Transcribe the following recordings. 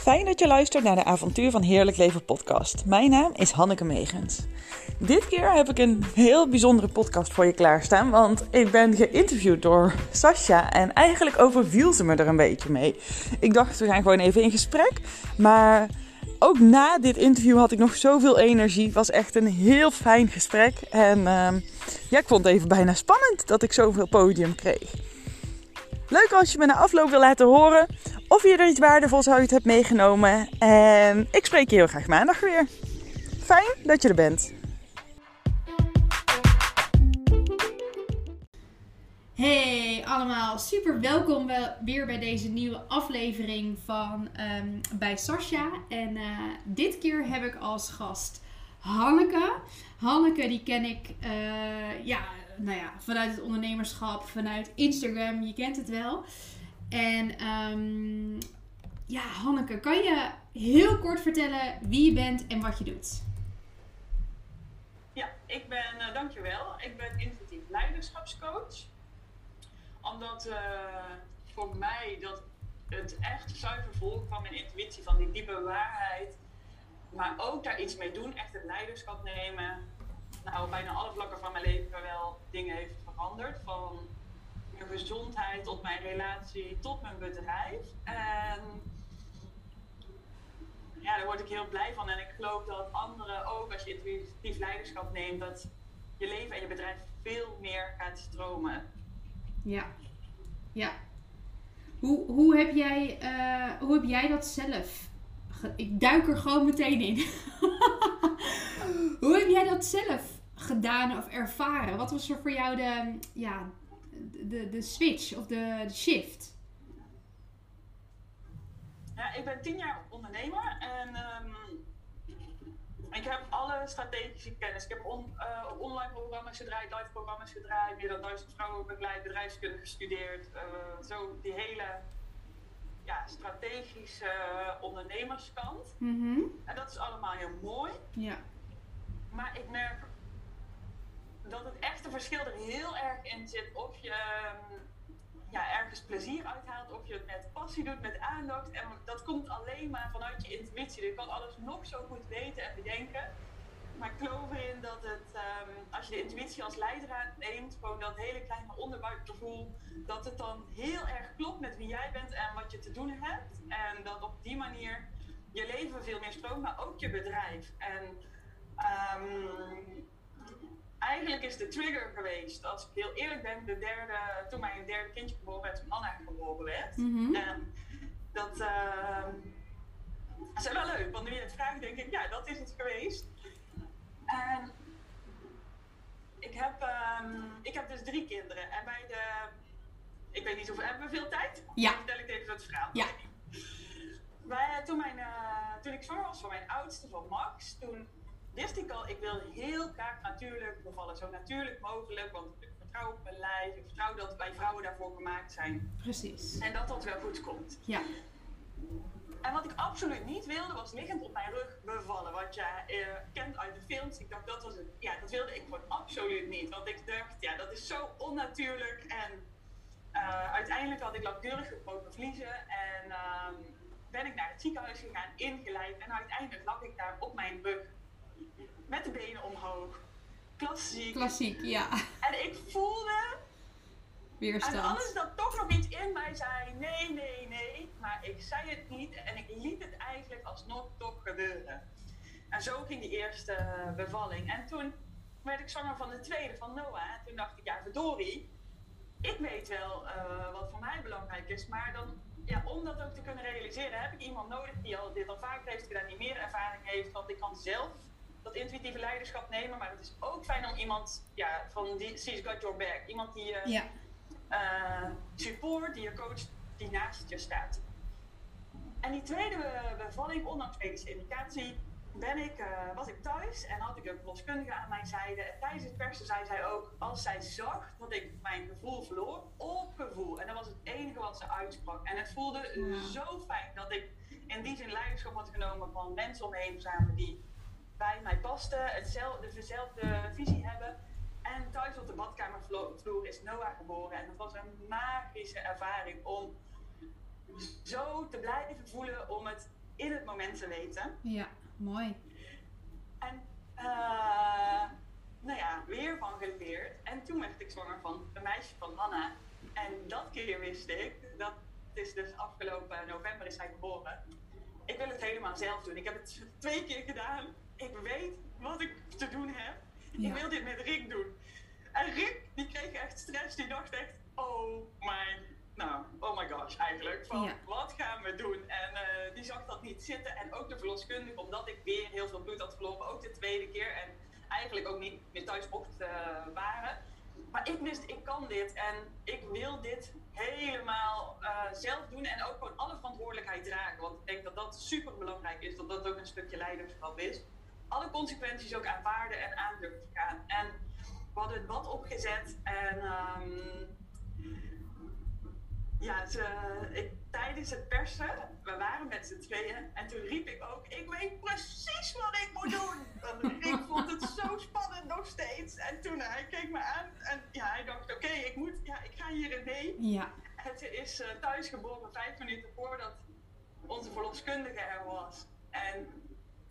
Fijn dat je luistert naar de Avontuur van Heerlijk Leven podcast. Mijn naam is Hanneke Megens. Dit keer heb ik een heel bijzondere podcast voor je klaarstaan, want ik ben geïnterviewd door Sascha en eigenlijk overviel ze me er een beetje mee. Ik dacht, we gaan gewoon even in gesprek, maar ook na dit interview had ik nog zoveel energie. Het was echt een heel fijn gesprek en uh, ja, ik vond het even bijna spannend dat ik zoveel podium kreeg. Leuk als je me na afloop wil laten horen of je er iets waardevols uit hebt meegenomen. En ik spreek je heel graag maandag weer. Fijn dat je er bent. Hey allemaal, super welkom weer bij deze nieuwe aflevering van um, bij Sascha. En uh, dit keer heb ik als gast Hanneke. Hanneke die ken ik uh, ja, nou ja, vanuit het ondernemerschap, vanuit Instagram, je kent het wel. En um, ja, Hanneke, kan je heel kort vertellen wie je bent en wat je doet? Ja, ik ben, uh, dankjewel. Ik ben intuïtief leiderschapscoach. Omdat uh, voor mij dat het echt zuiver volk van mijn intuïtie, van die diepe waarheid, maar ook daar iets mee doen, echt het leiderschap nemen, nou, bijna alle vlakken van mijn leven wel dingen heeft veranderd. Van mijn gezondheid tot mijn relatie tot mijn bedrijf. En ja, daar word ik heel blij van. En ik geloof dat anderen ook, als je intuïtief leiderschap neemt, dat je leven en je bedrijf veel meer gaat stromen. Ja, ja. Hoe, hoe, heb, jij, uh, hoe heb jij dat zelf? Ik duik er gewoon meteen in. hoe heb jij dat zelf gedaan of ervaren? Wat was er voor jou de, ja, de, de switch of de, de shift? Ja, ik ben tien jaar ondernemer en um, ik heb alle strategische kennis. Ik heb on, uh, online programma's gedraaid, live programma's gedraaid, meer dan duizend vrouwen begeleid, bedrijfskunde gestudeerd. Uh, zo die hele ja, strategische uh, ondernemerskant. Mm -hmm. En dat is allemaal heel mooi. Ja. Maar ik merk dat het echte verschil er heel erg in zit of je ja, ergens plezier uithaalt, of je het met passie doet, met aandacht. En dat komt alleen maar vanuit je intuïtie. Je kan alles nog zo goed weten en bedenken. Maar ik geloof erin dat het, um, als je de intuïtie als leider neemt, gewoon dat hele kleine onderbuikgevoel, dat het dan heel erg klopt met wie jij bent en wat je te doen hebt. En dat op die manier je leven veel meer stroomt, maar ook je bedrijf. En um, eigenlijk is de trigger geweest, als ik heel eerlijk ben, de derde, toen mijn derde kindje geboren werd, toen Anna geboren werd. Mm -hmm. En dat uh, is wel leuk, want nu je het vraagt, denk ik, ja, dat is het geweest. En ik heb, um, ik heb dus drie kinderen. En bij de, ik weet niet hoeveel, hebben we veel tijd? Ja. Dan vertel ik even het verhaal. Ja. Bij, toen, mijn, uh, toen ik zwanger was van mijn oudste, van Max, toen wist ik al, ik wil heel graag natuurlijk bevallen. Zo natuurlijk mogelijk, want ik vertrouw op mijn lijf. Ik vertrouw dat wij vrouwen daarvoor gemaakt zijn. Precies. En dat dat wel goed komt. Ja. En wat ik absoluut niet wilde, was liggend op mijn rug bevallen. Wat je uh, kent uit de films. Ik dacht, dat was het. Ja, dat wilde ik gewoon absoluut niet. Want ik dacht, ja, dat is zo onnatuurlijk. En uh, uiteindelijk had ik langdurig gebroken vliezen. En uh, ben ik naar het ziekenhuis gegaan, ingeleid. En uiteindelijk lag ik daar op mijn rug met de benen omhoog. Klassiek. Klassiek, ja. En ik voelde. Weerstand. En alles dat toch nog iets in mij zei: nee, nee, nee. Maar ik zei het niet en ik liet het eigenlijk alsnog toch gebeuren. En zo ging die eerste bevalling. En toen werd ik zwanger van de tweede, van Noah. En toen dacht ik: ja, verdorie. Ik weet wel uh, wat voor mij belangrijk is, maar dan ja, om dat ook te kunnen realiseren, heb ik iemand nodig die al dit al vaker heeft gedaan, die meer ervaring heeft. Want ik kan zelf dat intuïtieve leiderschap nemen, maar het is ook fijn om iemand ja, van die She's Got Your Back, iemand die je ja. uh, support, die je coacht, die naast je staat. En die tweede bevalling, ondanks medische indicatie, ben ik, uh, was ik thuis en had ik een verloskundige aan mijn zijde. En tijdens het persen zei zij ook, als zij zag dat ik mijn gevoel verloor, op gevoel. En dat was het enige wat ze uitsprak. En het voelde Ja. zo fijn dat ik in die zin leiderschap had genomen van mensen om me heen verzamelen die bij mij pasten, hetzelfde, dezelfde visie hebben. En thuis op de badkamervloer is Noah geboren. En dat was een magische ervaring om zo te blijven voelen, om het in het moment te weten. Ja, mooi. En uh, nou ja, weer van geleerd. En toen werd ik zwanger van een meisje van Hanna. En dat keer wist ik, dat is dus afgelopen november is hij geboren. Ik wil het helemaal zelf doen. Ik heb het twee keer gedaan. Ik weet wat ik te doen heb. Ik wil dit met Rick doen. En Rick, die kreeg echt stress. Die dacht echt, oh my, nou, oh my gosh eigenlijk. Van, wat gaan we doen? En uh, die zag dat niet zitten. En ook de verloskundige, omdat ik weer heel veel bloed had verloren. Ook de tweede keer. En eigenlijk ook niet meer thuis mocht uh, waren. Maar ik wist, ik kan dit. En ik wil dit helemaal uh, zelf doen. En ook gewoon alle verantwoordelijkheid dragen. Want ik denk dat dat super belangrijk is. Dat dat ook een stukje leiderschap is. Alle consequenties ook aanvaarden en aan durven gaan. En we hadden het bad opgezet. En um, ja, ze, ik, tijdens het persen, we waren met z'n tweeën. En toen riep ik ook, ik weet precies wat ik moet doen. Want ik vond het zo spannend nog steeds. En toen hij keek me aan en ja, hij dacht, oké, ik moet, ja, ik ga hier in mee. Ja. Het is uh, thuisgeboren vijf minuten voordat onze verloskundige er was. En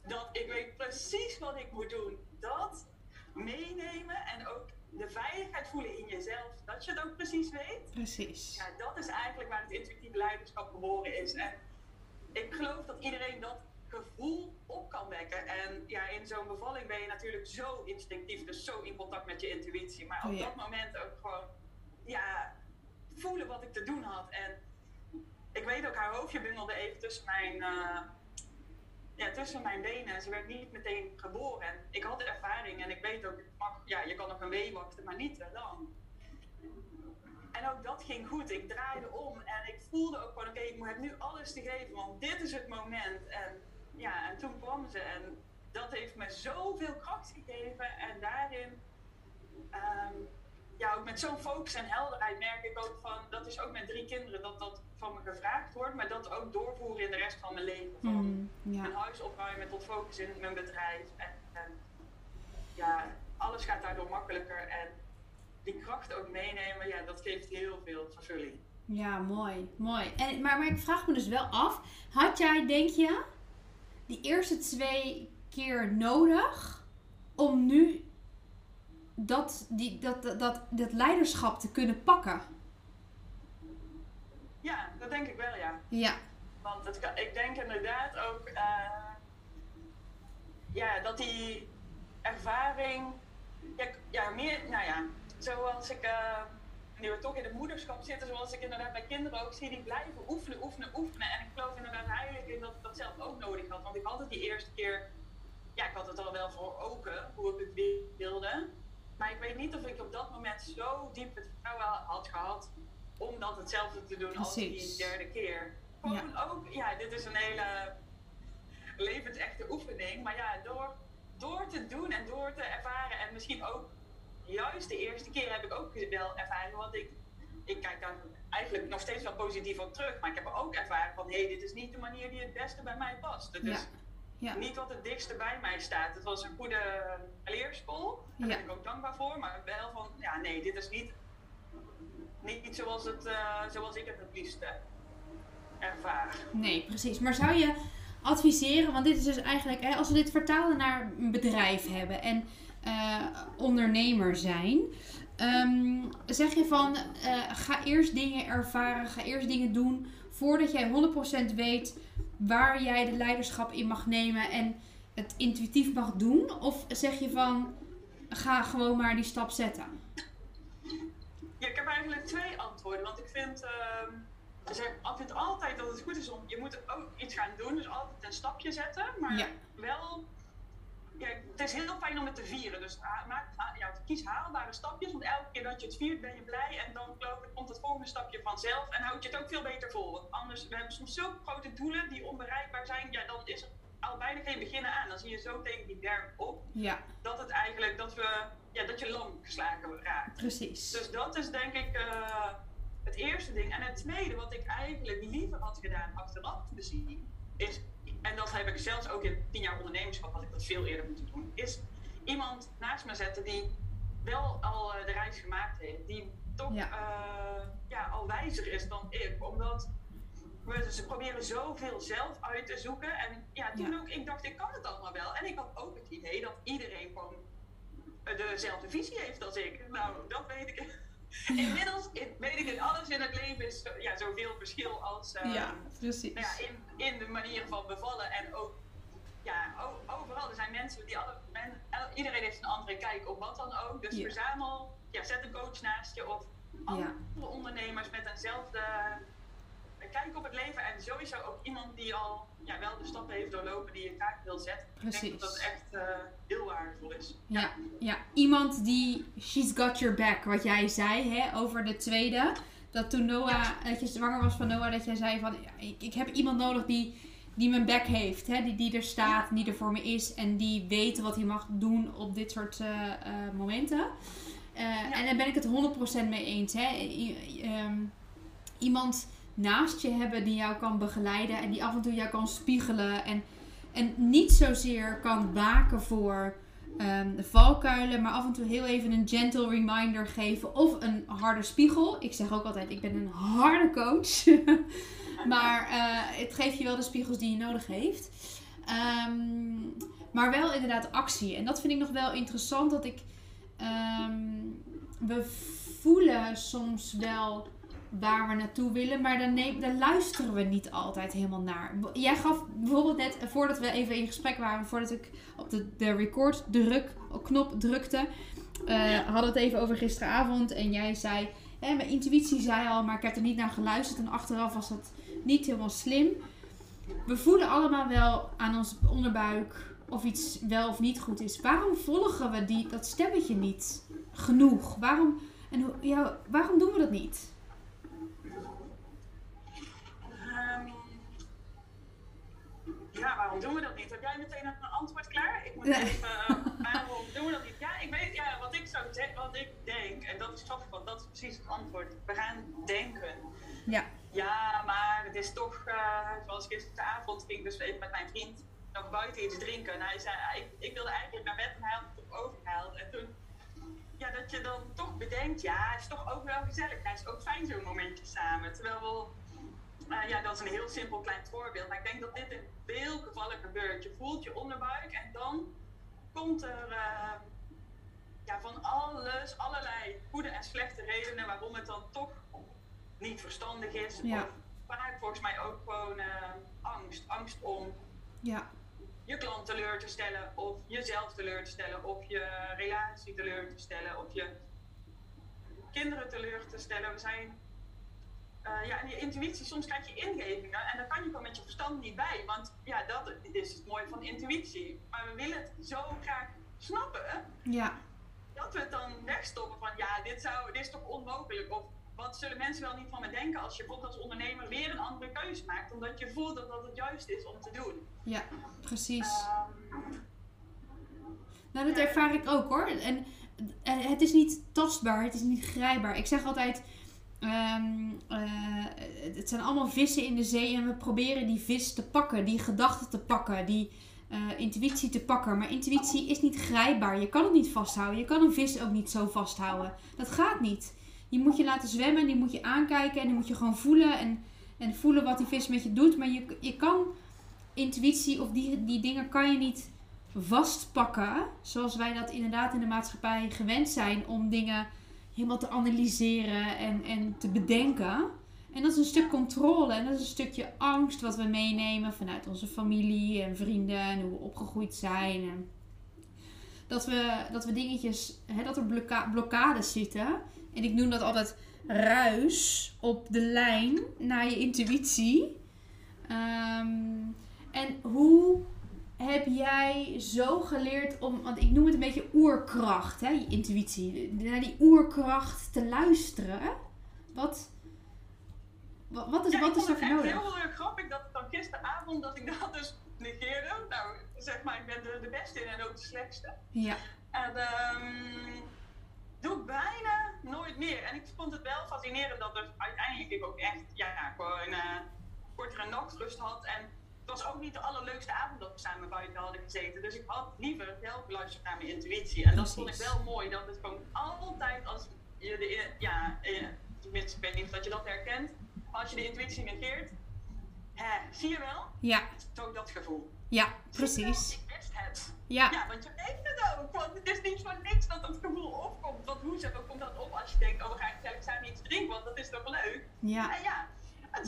dat ik weet precies wat ik moet doen. Dat meenemen en ook de veiligheid voelen in jezelf, dat je het ook precies weet. Precies. Ja, dat is eigenlijk waar het intuïtieve leiderschap geboren is. En ik geloof dat iedereen dat gevoel op kan wekken. En ja, in zo'n bevalling ben je natuurlijk zo instinctief, dus zo in contact met je intuïtie. Maar op dat moment ook gewoon, ja, voelen wat ik te doen had. En ik weet ook, haar hoofdje bungelde even tussen mijn, uh, tussen mijn benen. Ze werd niet meteen geboren. En ik had ervaring en ik weet ook, ja, je kan nog een wee wachten, maar niet te lang. En ook dat ging goed. Ik draaide om en ik voelde ook gewoon, oké, ik heb nu alles te geven, want dit is het moment. En ja, en toen kwam ze en dat heeft me zoveel kracht gegeven. En daarin, um, ja, ook met zo'n focus en helderheid merk ik ook van, dat is ook met drie kinderen, dat dat van me gevraagd wordt, maar dat ook doorvoeren in de rest van mijn leven. Van mm, ja. mijn huis opruimen tot focus in mijn bedrijf. En, en ja, alles gaat daardoor makkelijker. En die kracht ook meenemen, ja, dat geeft heel veel vervulling. Ja, mooi, mooi. En, maar, maar ik vraag me dus wel af, had jij, denk je, die eerste twee keer nodig om nu dat, die, dat, dat, dat, dat leiderschap te kunnen pakken? Ja, dat denk ik wel, ja. Ja. Want het, ik denk inderdaad ook uh, ja, dat die ervaring, ja, ja, meer, nou ja, zoals ik, uh, nu we toch in het moederschap zitten, zoals ik inderdaad bij kinderen ook zie, die blijven oefenen, oefenen, oefenen. En ik geloof inderdaad heilig in dat ik dat zelf ook nodig had. Want ik had het die eerste keer, ja, ik had het al wel voor ogen, hoe ik het wilde. Maar ik weet niet of ik op dat moment zo diep het vertrouwen had gehad om dat hetzelfde te doen als die derde keer. Gewoon ja. ook, ja, dit is een hele levensechte oefening. Maar ja, door, door te doen en door te ervaren en misschien ook juist de eerste keer heb ik ook wel ervaren, want ik, ik kijk daar eigenlijk nog steeds wel positief op terug. Maar ik heb ook ervaren van, hé, hey, dit is niet de manier die het beste bij mij past. Het is ja. niet wat het dichtste bij mij staat. Het was een goede leerschool, daar ben ik ook dankbaar voor. Maar wel van, ja, nee, dit is niet, niet zoals, het, uh, zoals ik het het liefste ervaar. Nee, precies. Maar zou je adviseren, want dit is dus eigenlijk, hè, als we dit vertalen naar een bedrijf hebben en uh, ondernemer zijn. Um, zeg je van uh, ga eerst dingen ervaren, ga eerst dingen doen voordat jij 100% weet waar jij de leiderschap in mag nemen en het intuïtief mag doen? Of zeg je van ga gewoon maar die stap zetten? Ja, ik heb eigenlijk twee antwoorden. Want ik vind, uh, ik vind altijd dat het goed is om, je moet ook iets gaan doen, dus altijd een stapje zetten, maar ja. wel ja, het is heel fijn om het te vieren. Dus maak, ja, kies haalbare stapjes. Want elke keer dat je het viert, ben je blij. En dan geloof ik, komt het volgende stapje vanzelf. En houd je het ook veel beter vol. Want anders, we hebben soms zulke grote doelen die onbereikbaar zijn. Ja, dan is er al bijna geen beginnen aan. Dan zie je zo tegen die berg op. Ja. Dat het eigenlijk, dat we, ja, dat je lam geslagen raakt. Precies. Dus dat is denk ik uh, het eerste ding. En het tweede, wat ik eigenlijk liever had gedaan achteraf te zien, is en dat heb ik zelfs ook in tien jaar ondernemerschap, had ik dat veel eerder moeten doen, is iemand naast me zetten die wel al uh, de reis gemaakt heeft, die toch ja. Uh, ja, al wijzer is dan ik. Omdat we, ze proberen zoveel zelf uit te zoeken. En ja, toen ook, ik dacht, ik kan het allemaal wel. En ik had ook het idee dat iedereen gewoon dezelfde visie heeft als ik. Nou, dat weet ik. Inmiddels weet ik in alles in het leven is ja, zoveel verschil als uh, ja, precies. Nou ja, in, in de manier van bevallen en ook ja, overal. Er zijn mensen die alle, iedereen heeft een andere kijk op wat dan ook. Dus verzamel, ja, zet een coach naast je of andere ondernemers met eenzelfde kijk op het leven. En sowieso ook iemand die al ja, wel de stappen heeft doorlopen die je graag wil zetten. Precies. Ik denk dat dat echt uh, heel waardevol is. Ja. ja, iemand die she's got your back, wat jij zei hè, over de tweede. Dat toen Noah, dat je zwanger was van Noah, dat jij zei van ik, ik heb iemand nodig die, die mijn back heeft. Hè, die, die er staat, die er voor me is en die weet wat hij mag doen op dit soort uh, uh, momenten. En daar ben ik het 100% mee eens. Hè. Um, iemand naast je hebben die jou kan begeleiden en die af en toe jou kan spiegelen. En, en niet zozeer kan waken voor um, de valkuilen, maar af en toe heel even een gentle reminder geven of een harde spiegel. Ik zeg ook altijd, ik ben een harde coach. maar uh, het geeft je wel de spiegels die je nodig heeft. Um, maar wel inderdaad actie. En dat vind ik nog wel interessant dat ik. Um, we voelen soms wel waar we naartoe willen, maar dan, neem, dan luisteren we niet altijd helemaal naar. Jij gaf bijvoorbeeld net, voordat we even in gesprek waren, voordat ik op de, de record druk, knop drukte, uh, hadden we het even over gisteravond en jij zei, hè, mijn intuïtie zei al, maar ik heb er niet naar geluisterd en achteraf was dat niet helemaal slim. We voelen allemaal wel aan ons onderbuik of iets wel of niet goed is. Waarom volgen we die, dat stemmetje niet genoeg? Waarom, en, ja, waarom doen we dat niet? Ja, waarom doen we dat niet? Heb jij meteen een antwoord klaar? Ik moet even, uh, waarom doen we dat niet? Ja, ik weet, ja, wat ik zou zeggen, wat ik denk, en dat is grappig, want dat is precies het antwoord. We gaan denken. Ja. Ja, maar het is toch, uh, zoals gisteravond ging ik dus even met mijn vriend nog buiten iets drinken. En hij zei, ik, ik wilde eigenlijk naar bed en hij had het op overgehaald. En toen, ja, dat je dan toch bedenkt, ja, het is toch ook wel gezellig. Het is ook fijn zo'n momentje samen. Terwijl we uh, ja, dat is een heel simpel klein voorbeeld. Maar ik denk dat dit in veel gevallen gebeurt. Je voelt je onderbuik en dan komt er uh, ja, van alles, allerlei goede en slechte redenen waarom het dan toch niet verstandig is. Ja. Of vaak volgens mij ook gewoon uh, angst. Angst om ja. je klant teleur te stellen, of jezelf teleur te stellen, of je relatie teleur te stellen, of je kinderen teleur te stellen. We zijn uh, ja, en je intuïtie, soms krijg je ingevingen en daar kan je gewoon met je verstand niet bij. Want ja, dat is het mooie van intuïtie. Maar we willen het zo graag snappen. Ja. Dat we het dan wegstoppen van ja, dit, zou, dit is toch onmogelijk. Of wat zullen mensen wel niet van me denken als je bijvoorbeeld als ondernemer weer een andere keuze maakt. Omdat je voelt dat dat het juist is om te doen. Ja, precies. Um, nou, dat ervaar ik ook hoor. En het is niet tastbaar, het is niet grijpbaar. Ik zeg altijd Um, uh, het zijn allemaal vissen in de zee en we proberen die vis te pakken, die gedachten te pakken, die uh, intuïtie te pakken. Maar intuïtie is niet grijpbaar. Je kan het niet vasthouden. Je kan een vis ook niet zo vasthouden. Dat gaat niet. Die moet je laten zwemmen, die moet je aankijken en die moet je gewoon voelen en, en voelen wat die vis met je doet. Maar je, je kan intuïtie of die, die dingen kan je niet vastpakken zoals wij dat inderdaad in de maatschappij gewend zijn om dingen helemaal te analyseren en, en te bedenken. En dat is een stuk controle en dat is een stukje angst wat we meenemen vanuit onze familie en vrienden en hoe we opgegroeid zijn. En dat, we, dat we dingetjes, hè, dat er blokka blokkades zitten. En ik noem dat altijd ruis op de lijn naar je intuïtie. Um, en hoe heb jij zo geleerd om, want ik noem het een beetje oerkracht, hè, je intuïtie, naar die oerkracht te luisteren? Wat, wat, wat is, ja, wat is er voor nodig? Ik het heel erg grappig dat dan gisteravond dat ik dat dus negeerde. Nou, zeg maar, ik ben de, de beste in en ook de slechtste. Ja. En um, doe ik bijna nooit meer. En ik vond het wel fascinerend dat er uiteindelijk ik ook echt, ja, gewoon uh, kortere nachtrust had en was ook niet de allerleukste avond dat we samen buiten hadden gezeten. Dus ik had liever wel geluisterd naar mijn intuïtie. En dat vond ik wel mooi. Dat het gewoon altijd als je de, ja, tenminste, ik weet niet dat je dat herkent. Als je de intuïtie negeert, hè, zie je wel? Ja, Zo dat gevoel. ja, precies. Ik wist het. Ja, Ja, want je weet het ook. Want het is niet voor niks dat dat gevoel opkomt. Want hoe zo komt dat op als je denkt, oh we gaan gezellig samen iets drinken, want dat is toch leuk. ja, En ja,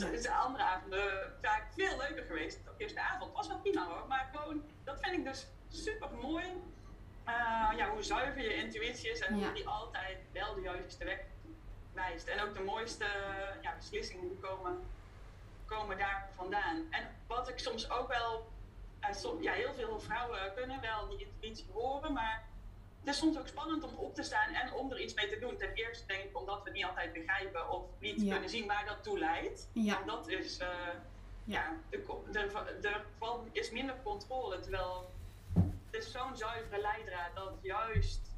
het is de andere avonden vaak veel leuker geweest. De eerste avond was wel prima hoor, maar gewoon, dat vind ik dus super mooi. ja, hoe zuiver je intuïtie is en Ja. hoe die altijd wel de juiste weg wijst. En ook de mooiste ja, beslissingen komen, komen daar vandaan. En wat ik soms ook wel, eh, som- ja, heel veel vrouwen kunnen wel die intuïtie horen, maar het is soms ook spannend om op te staan en om er iets mee te doen. Ten eerste denk ik omdat we niet altijd begrijpen of niet Ja. kunnen zien waar dat toe leidt. ja, En dat is, eh, Ja. er, is minder controle. Terwijl het is zo'n zuivere leidraad dat juist,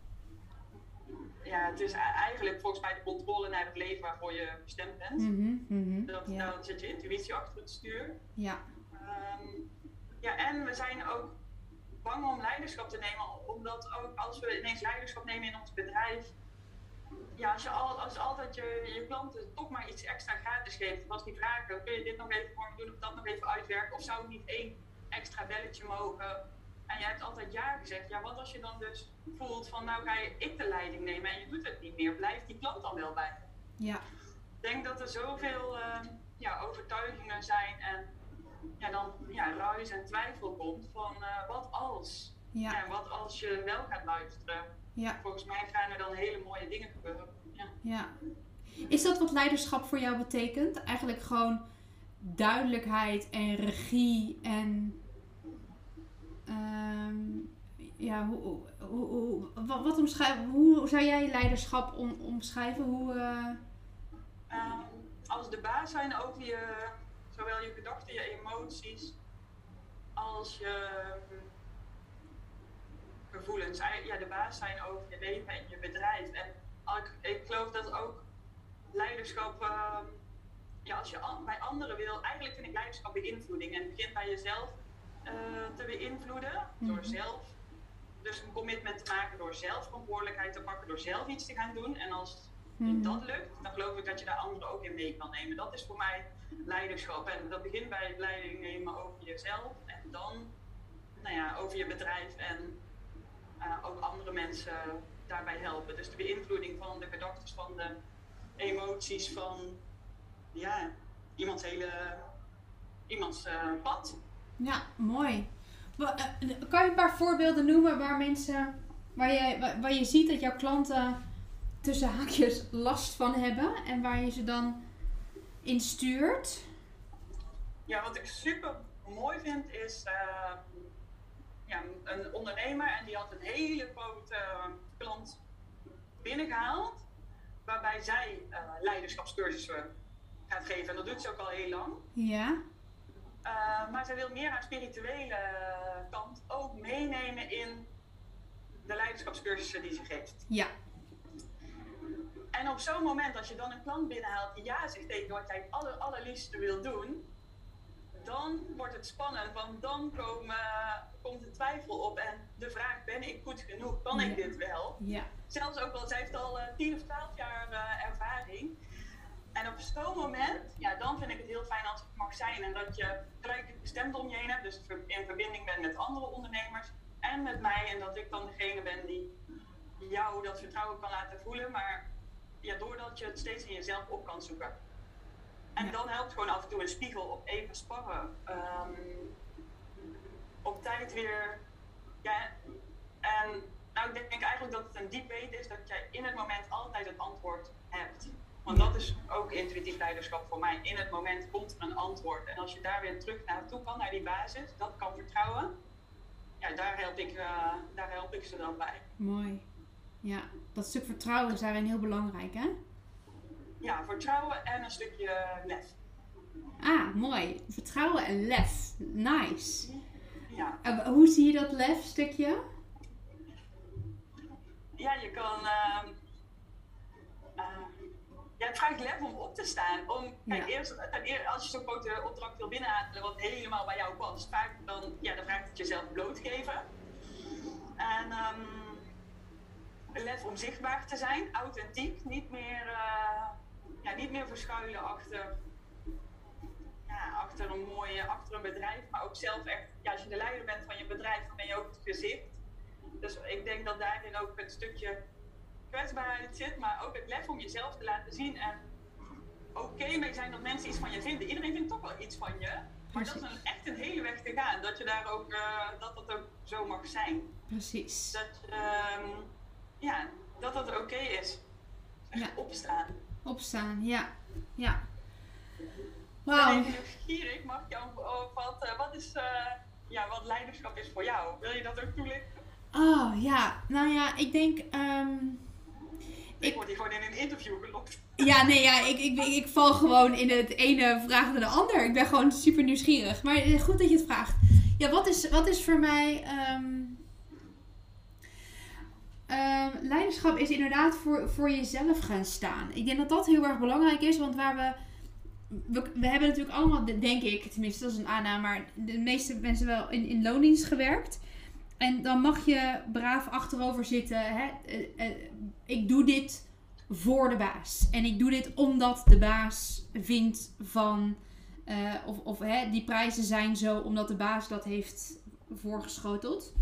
ja, het is e- eigenlijk volgens mij de controle naar het leven waarvoor je bestemd bent. mhm, Dat, ja, Dan zit je intuïtie achter het stuur. ja, Ehm, ja, en we zijn ook bang om leiderschap te nemen, omdat ook als we ineens leiderschap nemen in ons bedrijf, ja, als je, al, als altijd je, je klanten toch maar iets extra gratis geeft, als die vragen, kun je dit nog even voor me doen of dat nog even uitwerken, of zou ik niet één extra belletje mogen? En jij hebt altijd ja gezegd, ja, wat als je dan dus voelt van, nou ga je ik de leiding nemen en je doet het niet meer, blijft die klant dan wel bij? Ja, Ik denk dat er zoveel eh, ja, overtuigingen zijn en ja, dan ja, ruis en twijfel komt van eh, wat als? ja, Ja, wat als je wel gaat luisteren? ja, Volgens mij gaan er dan hele mooie dingen gebeuren. Ja. ja. Is dat wat leiderschap voor jou betekent? Eigenlijk gewoon duidelijkheid en regie en ehm, ja, hoe, hoe, hoe, wat, wat omschrijven, hoe zou jij leiderschap om, omschrijven? Hoe, eh, Ehm, als de baas zijn over je, zowel je gedachten, je emoties, als je hm, gevoelens. Ja, de baas zijn over je leven en je bedrijf. En ik, ik geloof dat ook leiderschap, ehm, ja, als je bij anderen wil, eigenlijk vind ik leiderschap beïnvloeding. En het begint bij jezelf eh, te beïnvloeden, door Mhm. zelf. Dus een commitment te maken door zelf verantwoordelijkheid te pakken, door zelf iets te gaan doen. En als mhm, dat lukt, dan geloof ik dat je daar anderen ook in mee kan nemen. Dat is voor mij leiderschap. En dat begint bij leiding nemen over jezelf. En dan nou ja, over je bedrijf en eh, ook andere mensen daarbij helpen. Dus de beïnvloeding van de gedachten, van de emoties, van ja, iemands hele iemands eh, pad. Ja, mooi. Eh, Kan je een paar voorbeelden noemen waar mensen, waar je, waar je ziet dat jouw klanten tussen haakjes last van hebben en waar je ze dan in stuurt? Ja, wat ik super mooi vind is eh, ja, een ondernemer en die had een hele grote eh, klant binnengehaald. Waarbij zij eh, leiderschapscursussen gaat geven. En dat doet ze ook al heel lang. Ja, maar zij wil meer haar spirituele kant ook meenemen in de leiderschapscursussen die ze geeft. ja, En op zo'n moment, als je dan een klant binnenhaalt die ja zegt tegen wat jij het aller, allerliefste wil doen, dan wordt het spannend, want dan komen, komt de twijfel op en de vraag: ben ik goed genoeg? Kan ik dit wel? ja, Zelfs ook al, zij heeft al eh, 10 of 12 jaar eh, ervaring. En op zo'n moment, ja, dan vind ik het heel fijn als het mag zijn en dat je gelijk bestemd om je heen hebt, dus in verbinding bent met andere ondernemers en met mij en dat ik dan degene ben die jou dat vertrouwen kan laten voelen, maar ja, doordat je het steeds in jezelf op kan zoeken. En Ja. dan helpt gewoon af en toe een spiegel op even sparren. Ehm, op tijd weer. Ja, en nou, ik denk eigenlijk dat het een diep weten is dat jij in het moment altijd het antwoord hebt. Want dat is ook intuïtief leiderschap voor mij. In het moment komt er een antwoord. En als je daar weer terug naartoe kan, naar die basis, dat kan vertrouwen. Ja, daar help ik, eh, daar help ik ze dan bij. mooi. Ja, dat stuk vertrouwen is daarin heel belangrijk, hè? Ja, vertrouwen en een stukje lef. Ah, mooi. Vertrouwen en lef. Nice. Ja, hoe zie je dat lef stukje? ja je kan. ehm, eh, ja, het vraagt lef om op te staan. Om, kijk, Ja. eerst, ten eer- als je zo'n grote opdracht wil binnenhalen wat helemaal bij jou past, vaak dan, ja, dan vraagt het jezelf blootgeven. En ehm, lef om zichtbaar te zijn, authentiek, niet meer, eh, ja, niet meer verschuilen achter ja, achter een mooie, achter een bedrijf, maar ook zelf echt, ja, als je de leider bent van je bedrijf, dan ben je ook het gezicht. Dus ik denk dat daarin ook een stukje kwetsbaarheid zit, maar ook het lef om jezelf te laten zien en oké mee zijn dat mensen iets van je vinden. Iedereen vindt toch wel iets van je, maar dat is een, echt een hele weg te gaan. Dat je daar ook, uh, dat dat ook zo mag zijn. Precies. Dat, um, ja, dat dat oké okay is. Echt ja. opstaan. Opstaan, ja. Ja. Wauw. Wow. Ik mag jou wat, uh, wat is, uh, ja, wat leiderschap is voor jou. Wil je dat ook toelichten? Oh ja, nou ja, ik denk. Um, ik, ik word hier gewoon in een interview gelokt. Ja, nee, ja, ik, ik, ik, val gewoon in het ene vraag naar de ander. Ik ben gewoon super nieuwsgierig. Maar goed dat je het vraagt. Ja, wat is, wat is voor mij. Um, um, leiderschap is inderdaad voor, voor jezelf gaan staan. Ik denk dat dat heel erg belangrijk is, want waar we. We, we hebben natuurlijk allemaal, denk ik, tenminste dat is een aanname, maar de meeste mensen wel in, in loondienst gewerkt. En dan mag je braaf achterover zitten. Hè? Eh, eh, ik doe dit voor de baas. En ik doe dit omdat de baas vindt van. Uh, of of hè, die prijzen zijn zo omdat de baas dat heeft voorgeschoteld.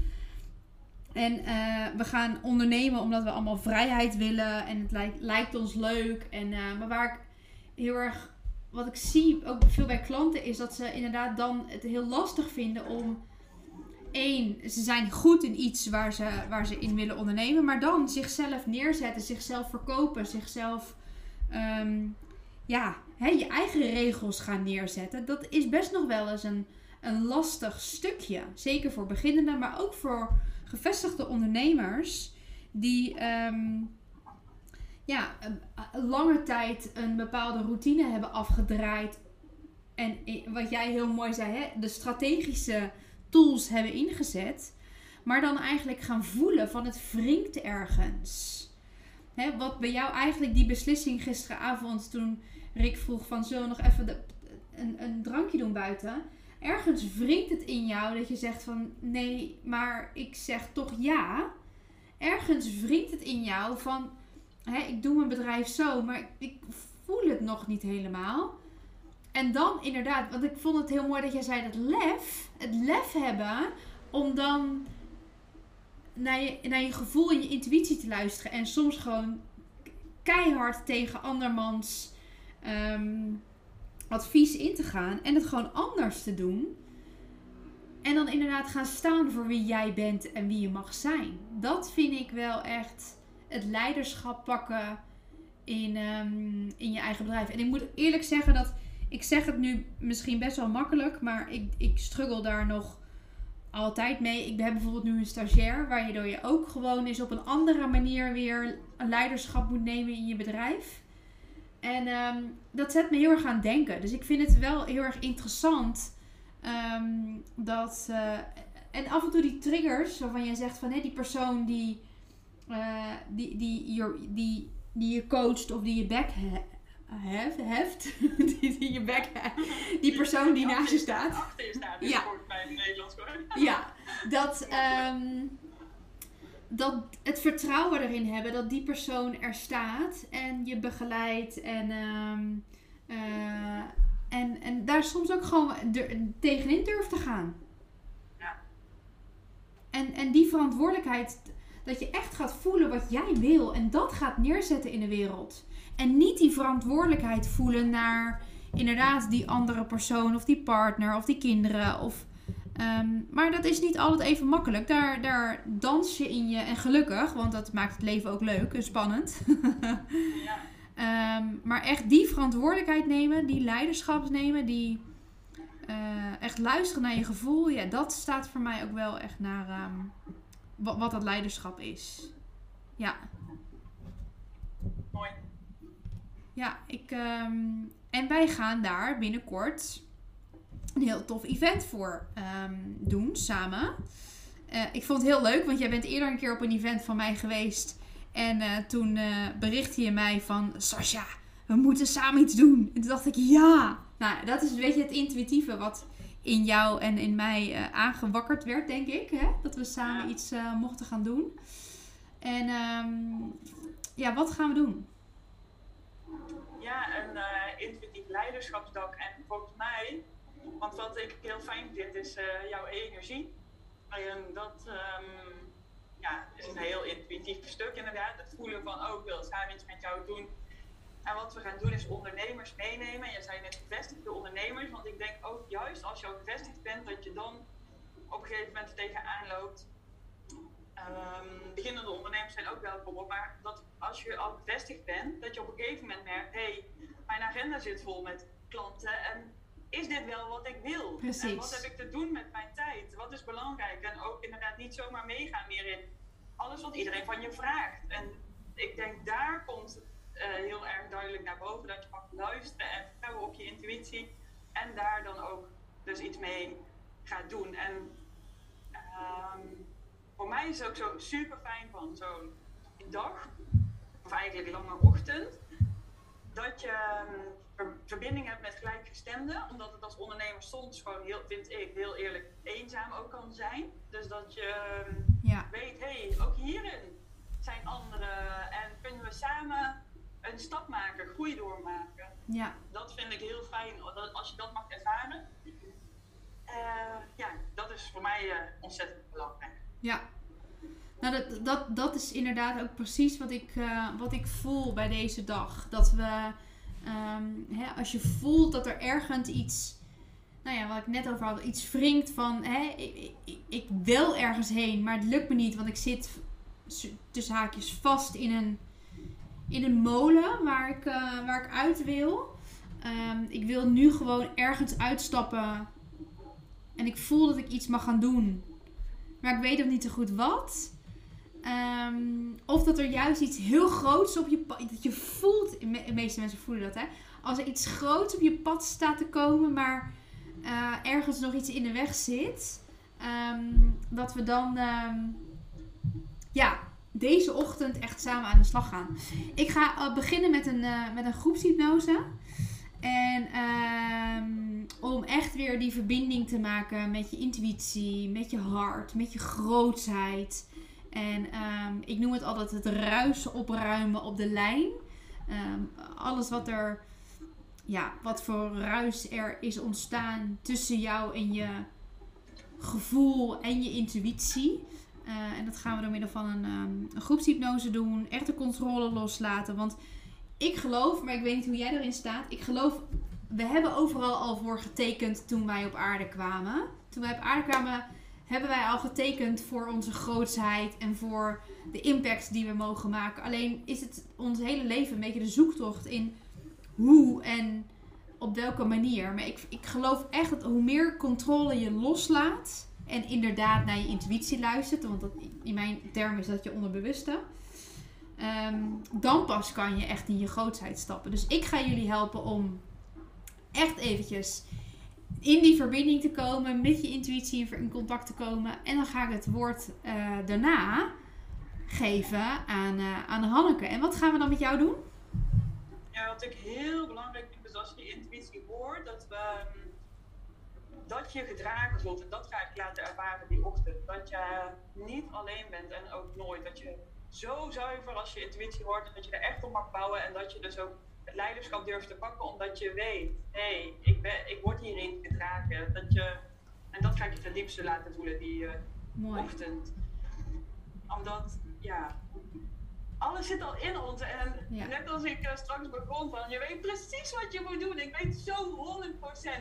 En uh, we gaan ondernemen omdat we allemaal vrijheid willen. En het lijkt, lijkt ons leuk. En, uh, maar waar ik heel erg. Wat ik zie, ook veel bij klanten, is dat ze inderdaad dan het heel lastig vinden om één, ze zijn goed in iets waar ze, waar ze in willen ondernemen. Maar dan zichzelf neerzetten, zichzelf verkopen, zichzelf. Um, ja, hè, je eigen regels gaan neerzetten. Dat is best nog wel eens een, een lastig stukje. Zeker voor beginnenden, maar ook voor gevestigde ondernemers. Die. Um, ja, lange tijd een bepaalde routine hebben afgedraaid. En wat jij heel mooi zei, hè, de strategische tools hebben ingezet. Maar dan eigenlijk gaan voelen van het wringt ergens. Hè, wat bij jou eigenlijk die beslissing gisteravond toen Rick vroeg van zullen we nog even de, een, een drankje doen buiten. Ergens wringt het in jou dat je zegt van nee, maar ik zeg toch ja. Ergens wringt het in jou van hè, ik doe mijn bedrijf zo, maar ik voel het nog niet helemaal. En dan inderdaad, want ik vond het heel mooi dat jij zei dat lef, het lef hebben om dan naar je, naar je gevoel en je intuïtie te luisteren. En soms gewoon keihard tegen andermans um, advies in te gaan. En het gewoon anders te doen. En dan inderdaad gaan staan voor wie jij bent en wie je mag zijn. Dat vind ik wel echt het leiderschap pakken in, um, in je eigen bedrijf. En ik moet eerlijk zeggen dat ik zeg het nu misschien best wel makkelijk, maar ik, ik struggle daar nog altijd mee. Ik heb bijvoorbeeld nu een stagiair, waardoor je ook gewoon eens op een andere manier weer leiderschap moet nemen in je bedrijf. En um, dat zet me heel erg aan het denken. Dus ik vind het wel heel erg interessant um, dat. Uh, en af en toe die triggers waarvan jij zegt van hé, die persoon die, uh, die, die, die, die, die je coacht of die je back heft, heft die, die je bek die persoon die naast je staat. Achter je staat, ja. bij het Nederlands Ja, dat, um, dat het vertrouwen erin hebben dat die persoon er staat en je begeleidt en, um, uh, en, en daar soms ook gewoon tegenin durft te gaan. Ja. En, en die verantwoordelijkheid, dat je echt gaat voelen wat jij wil en dat gaat neerzetten in de wereld. En niet die verantwoordelijkheid voelen naar inderdaad die andere persoon of die partner of die kinderen. Of, um, maar dat is niet altijd even makkelijk. Daar, daar dans je in je. En gelukkig, want dat maakt het leven ook leuk en spannend. ja. um, maar echt die verantwoordelijkheid nemen, die leiderschap nemen, die uh, echt luisteren naar je gevoel. Ja, dat staat voor mij ook wel echt naar um, wat, wat dat leiderschap is. Ja. Mooi. Ja, ik, en wij gaan daar binnenkort een heel tof event voor um, doen samen. Uh, ik vond het heel leuk, want jij bent eerder een keer op een event van mij geweest. En uh, toen uh, berichtte je mij van... Sascha, we moeten samen iets doen. En toen dacht ik, ja! Nou, dat is een beetje het intuïtieve wat in jou en in mij aangewakkerd werd, denk ik. Hè? Dat we samen iets mochten gaan doen. En um, ja, wat gaan we doen? Ja, een intuïtief leiderschapsdak. En volgens mij, want wat ik heel fijn vind, is uh, jouw energie. En dat um, ja, is een heel intuïtief stuk inderdaad. Het voelen van, oh, ik wil samen iets met jou doen. En wat we gaan doen is ondernemers meenemen. Je zei net gevestigde ondernemers, want ik denk ook juist als je al gevestigd bent, dat je dan op een gegeven moment tegenaan loopt. Um, beginnende ondernemers zijn ook welkom op, maar dat als je al gevestigd bent, dat je op een gegeven moment merkt, hé, hey, mijn agenda zit vol met klanten en is dit wel wat ik wil? Precies. En wat heb ik te doen met mijn tijd? Wat is belangrijk? En ook inderdaad niet zomaar meegaan meer in alles wat iedereen van je vraagt. En ik denk daar komt uh, heel erg duidelijk naar boven dat je mag luisteren en vertrouwen op je intuïtie. En daar dan ook dus iets mee gaat doen. En um, voor mij is het ook zo super fijn van zo'n dag, of eigenlijk lange ochtend, dat je um, verbinding hebt met gelijkgestemden. Omdat het als ondernemer soms gewoon, heel, vind ik, heel eerlijk eenzaam ook kan zijn. Dus dat je um, ja. weet, hé, hey, ook hierin zijn anderen en kunnen we samen een stap maken, groei doormaken. Ja. Dat vind ik heel fijn, als je dat mag ervaren. Uh, ja, dat is voor mij uh, ontzettend belangrijk. Ja. Nou, dat, dat, dat is inderdaad ook precies wat ik, uh, wat ik voel bij deze dag. Dat we, um, hè, als je voelt dat er ergens iets, nou ja, wat ik net over had, iets wringt van, hè, ik, ik, ik wil ergens heen, maar het lukt me niet, want ik zit tussen haakjes vast in een in een molen waar ik, uh, waar ik uit wil. Um, ik wil nu gewoon ergens uitstappen. En ik voel dat ik iets mag gaan doen. Maar ik weet nog niet zo goed wat. Um, of dat er juist iets heel groots op je pad. Dat je voelt. De meeste mensen voelen dat hè. Als er iets groots op je pad staat te komen. Maar uh, ergens nog iets in de weg zit. Um, dat we dan. ja, deze ochtend echt samen aan de slag gaan. Ik ga uh, beginnen met een, uh, met een groepshypnose. En om echt weer die verbinding te maken met je intuïtie, met je hart, met je grootsheid. En um, ik noem het altijd het ruisen opruimen op de lijn. Um, alles wat er, ja, wat voor ruis er is ontstaan tussen jou en je gevoel en je intuïtie. Uh, en dat gaan we door middel van een, um, een groepshypnose doen. Echt de controle loslaten. Want ik geloof, maar ik weet niet hoe jij erin staat. Ik geloof, we hebben overal al voor getekend toen wij op aarde kwamen. Toen wij op aarde kwamen, hebben wij al getekend voor onze grootsheid en voor de impact die we mogen maken. Alleen is het ons hele leven een beetje de zoektocht in hoe en op welke manier. Maar ik, ik geloof echt dat hoe meer controle je loslaat en inderdaad naar je intuïtie luistert, want dat, in mijn term is dat je onderbewuste. Um, dan pas kan je echt in je grootheid stappen. Dus ik ga jullie helpen om echt eventjes in die verbinding te komen, met je intuïtie in contact te komen. En dan ga ik het woord uh, daarna geven aan, uh, aan Hanneke. En wat gaan we dan met jou doen? Ja, wat ik heel belangrijk vind, is als je intuïtie hoort, dat we dat je gedragen voelt. En dat ga ik laten ervaren die ochtend. Dat je niet alleen bent en ook nooit. Dat je zo zuiver als je intuïtie hoort dat je er echt op mag bouwen. En dat je dus ook het leiderschap durft te pakken omdat je weet, hé, hey, ik, ben, ik word hierin gedragen. Dat je, en dat ga ik je ten diepste laten voelen die uh, ochtend. Omdat, ja, alles zit al in ons. En net als ik uh, straks begon van, je weet precies wat je moet doen. Ik weet zo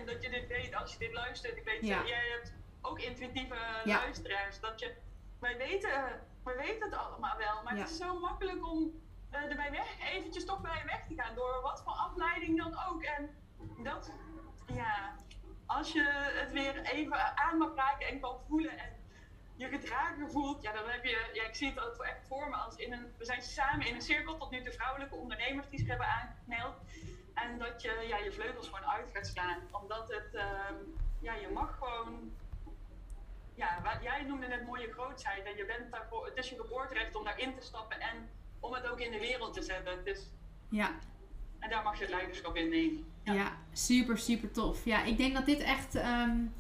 100% dat je dit weet als je dit luistert. Ik weet, ja. jij hebt ook intuïtieve luisteraars. Dat je, wij weten, wij weten het allemaal wel. Maar het is zo makkelijk om erbij weg, eventjes toch bij weg te gaan. Door wat voor afleiding dan ook. En dat, ja, als je het weer even aan mag raken en kan voelen. En je gedragen voelt, ja, dan heb je, ja, ik zie het ook echt voor me als in een, we zijn samen in een cirkel, tot nu de vrouwelijke ondernemers die zich hebben aangemeld. En dat je ja, je vleugels gewoon uit gaat slaan. Omdat het, uh, ja, je mag gewoon, ja, wat, jij noemde net mooie grootheid. En je bent daarvoor, het is je geboorterecht om daarin te stappen en om het ook in de wereld te zetten. Dus, ja. En daar mag je het leiderschap in nemen. Ja. ja, super, super tof. Ja, ik denk dat dit echt... Um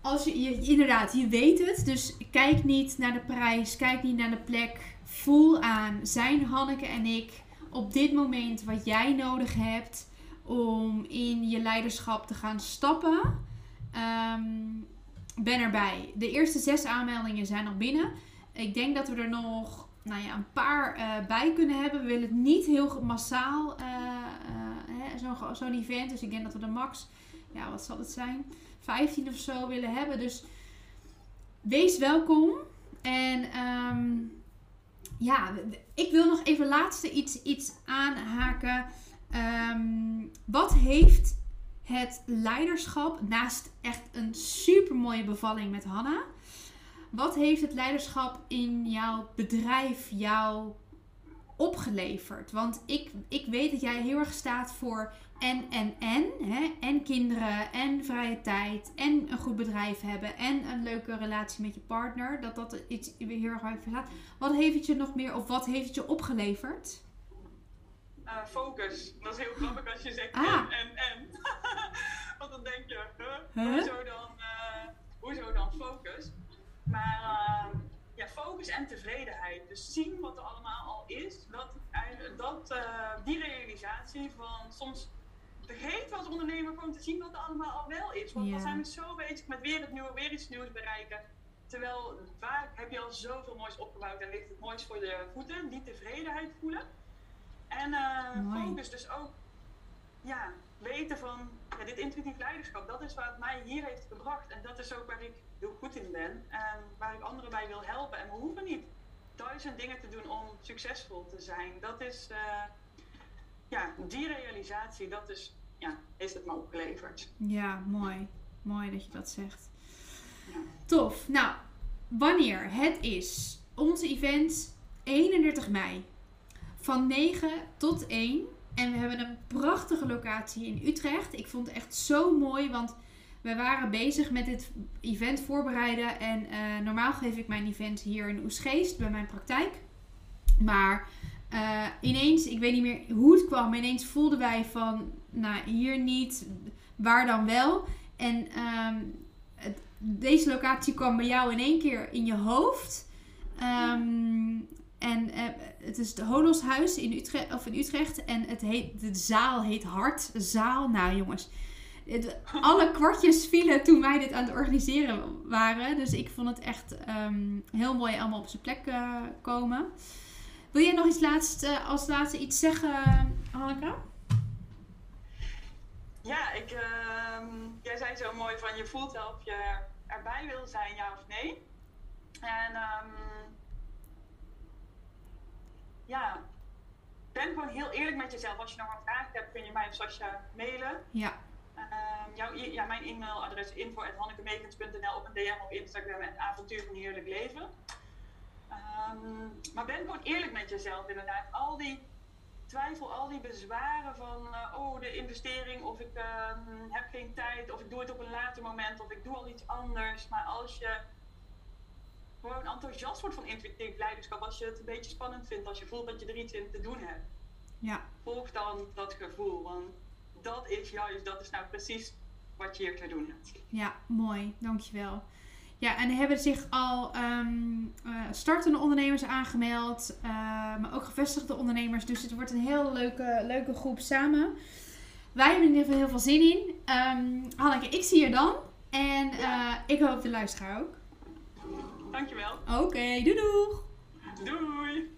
als je, je, inderdaad, je weet het. Dus kijk niet naar de prijs, kijk niet naar de plek. Voel aan, zijn Hanneke en ik op dit moment wat jij nodig hebt. om in je leiderschap te gaan stappen, ehm, ben erbij. De eerste zes aanmeldingen zijn nog binnen. Ik denk dat we er nog nou ja, een paar uh, bij kunnen hebben. We willen het niet heel massaal, uh, zo'n event. Dus ik denk dat we de max, ja, wat zal het zijn? 15 of zo willen hebben. Dus wees welkom. En um, ja, ik wil nog even laatste iets, iets aanhaken. Um, wat heeft het leiderschap, naast echt een super mooie bevalling met Hanna, wat heeft het leiderschap in jouw bedrijf jou opgeleverd? Want ik, ik weet dat jij heel erg staat voor en, en, en. Hè? En kinderen, en vrije tijd, en een goed bedrijf hebben, en een leuke relatie met je partner. Dat dat iets heel erg hard verlaat. Wat heeft het je nog meer, of wat heeft het je opgeleverd? Uh, focus. Dat is heel grappig als je zegt ah. en, en, en. Want dan denk je, huh? Hoezo, dan, uh, hoezo dan focus? Maar uh, ja, focus en tevredenheid. Dus zien wat er allemaal al is. Dat, dat, die realisatie van soms vergeet als ondernemer gewoon te zien wat er allemaal al wel is. Want dan zijn we zo bezig met weer het nieuwe, weer iets nieuws bereiken. Terwijl vaak heb je al zoveel moois opgebouwd en ligt het moois voor de voeten. Die tevredenheid voelen. En uh, focus dus ook, ja, weten van ja, dit intuïtief leiderschap, dat is wat mij hier heeft gebracht. En dat is ook waar ik heel goed in ben en waar ik anderen bij wil helpen. En we hoeven niet duizend dingen te doen om succesvol te zijn. Dat is, uh, ja, die realisatie, dat is, ja, heeft het me opgeleverd. Ja, mooi. Mooi dat je dat zegt. Ja. Tof. Nou, wanneer? Het is onze event 31 mei. Van 9 tot 1. En we hebben een prachtige locatie in Utrecht. Ik vond het echt zo mooi, want we waren bezig met dit event voorbereiden. En uh, normaal geef ik mijn event hier in Oesgeest bij mijn praktijk. Maar uh, ineens, ik weet niet meer hoe het kwam, maar ineens voelden wij van, nou hier niet, waar dan wel. En het, deze locatie kwam bij jou in één keer in je hoofd. Um, en uh, het is het Holoshuis in Utrecht, of in Utrecht. En het heet, de zaal heet Hart. Zaal. Nou jongens, alle kwartjes vielen toen wij dit aan het organiseren waren. Dus ik vond het echt um, heel mooi allemaal op zijn plek uh, komen. Wil jij nog iets laatst, uh, als laatste iets zeggen, Hanneke? Ja, ik, uh, jij zei zo mooi van je voelt wel of je erbij wil zijn, ja of nee. En um, ja, ben gewoon heel eerlijk met jezelf. Als je nog een vraag hebt, kun je mij of Sascha mailen. Ja. Um, jouw, ja, mijn e-mailadres info.hannekemegens.nl op een DM op Instagram en avontuur van heerlijk leven. Um, maar ben gewoon eerlijk met jezelf inderdaad. Al die twijfel, al die bezwaren van uh, oh de investering of ik uh, heb geen tijd of ik doe het op een later moment of ik doe al iets anders. Maar als je gewoon enthousiast wordt van intuïtief leiderschap, als je het een beetje spannend vindt, als je voelt dat je er iets in te doen hebt. Ja. Volg dan dat gevoel, want dat is juist, dat is nou precies wat je hier te doen hebt. Ja, mooi, dankjewel. Ja, en er hebben zich al um, uh, startende ondernemers aangemeld, uh, maar ook gevestigde ondernemers. Dus het wordt een heel leuke, leuke groep samen. Wij hebben in ieder geval heel veel zin in. Um, Hanneke, ik zie je dan. En uh, ik hoop de luisteraar ook. Dankjewel. Oké, okay, doei doeg! Doei!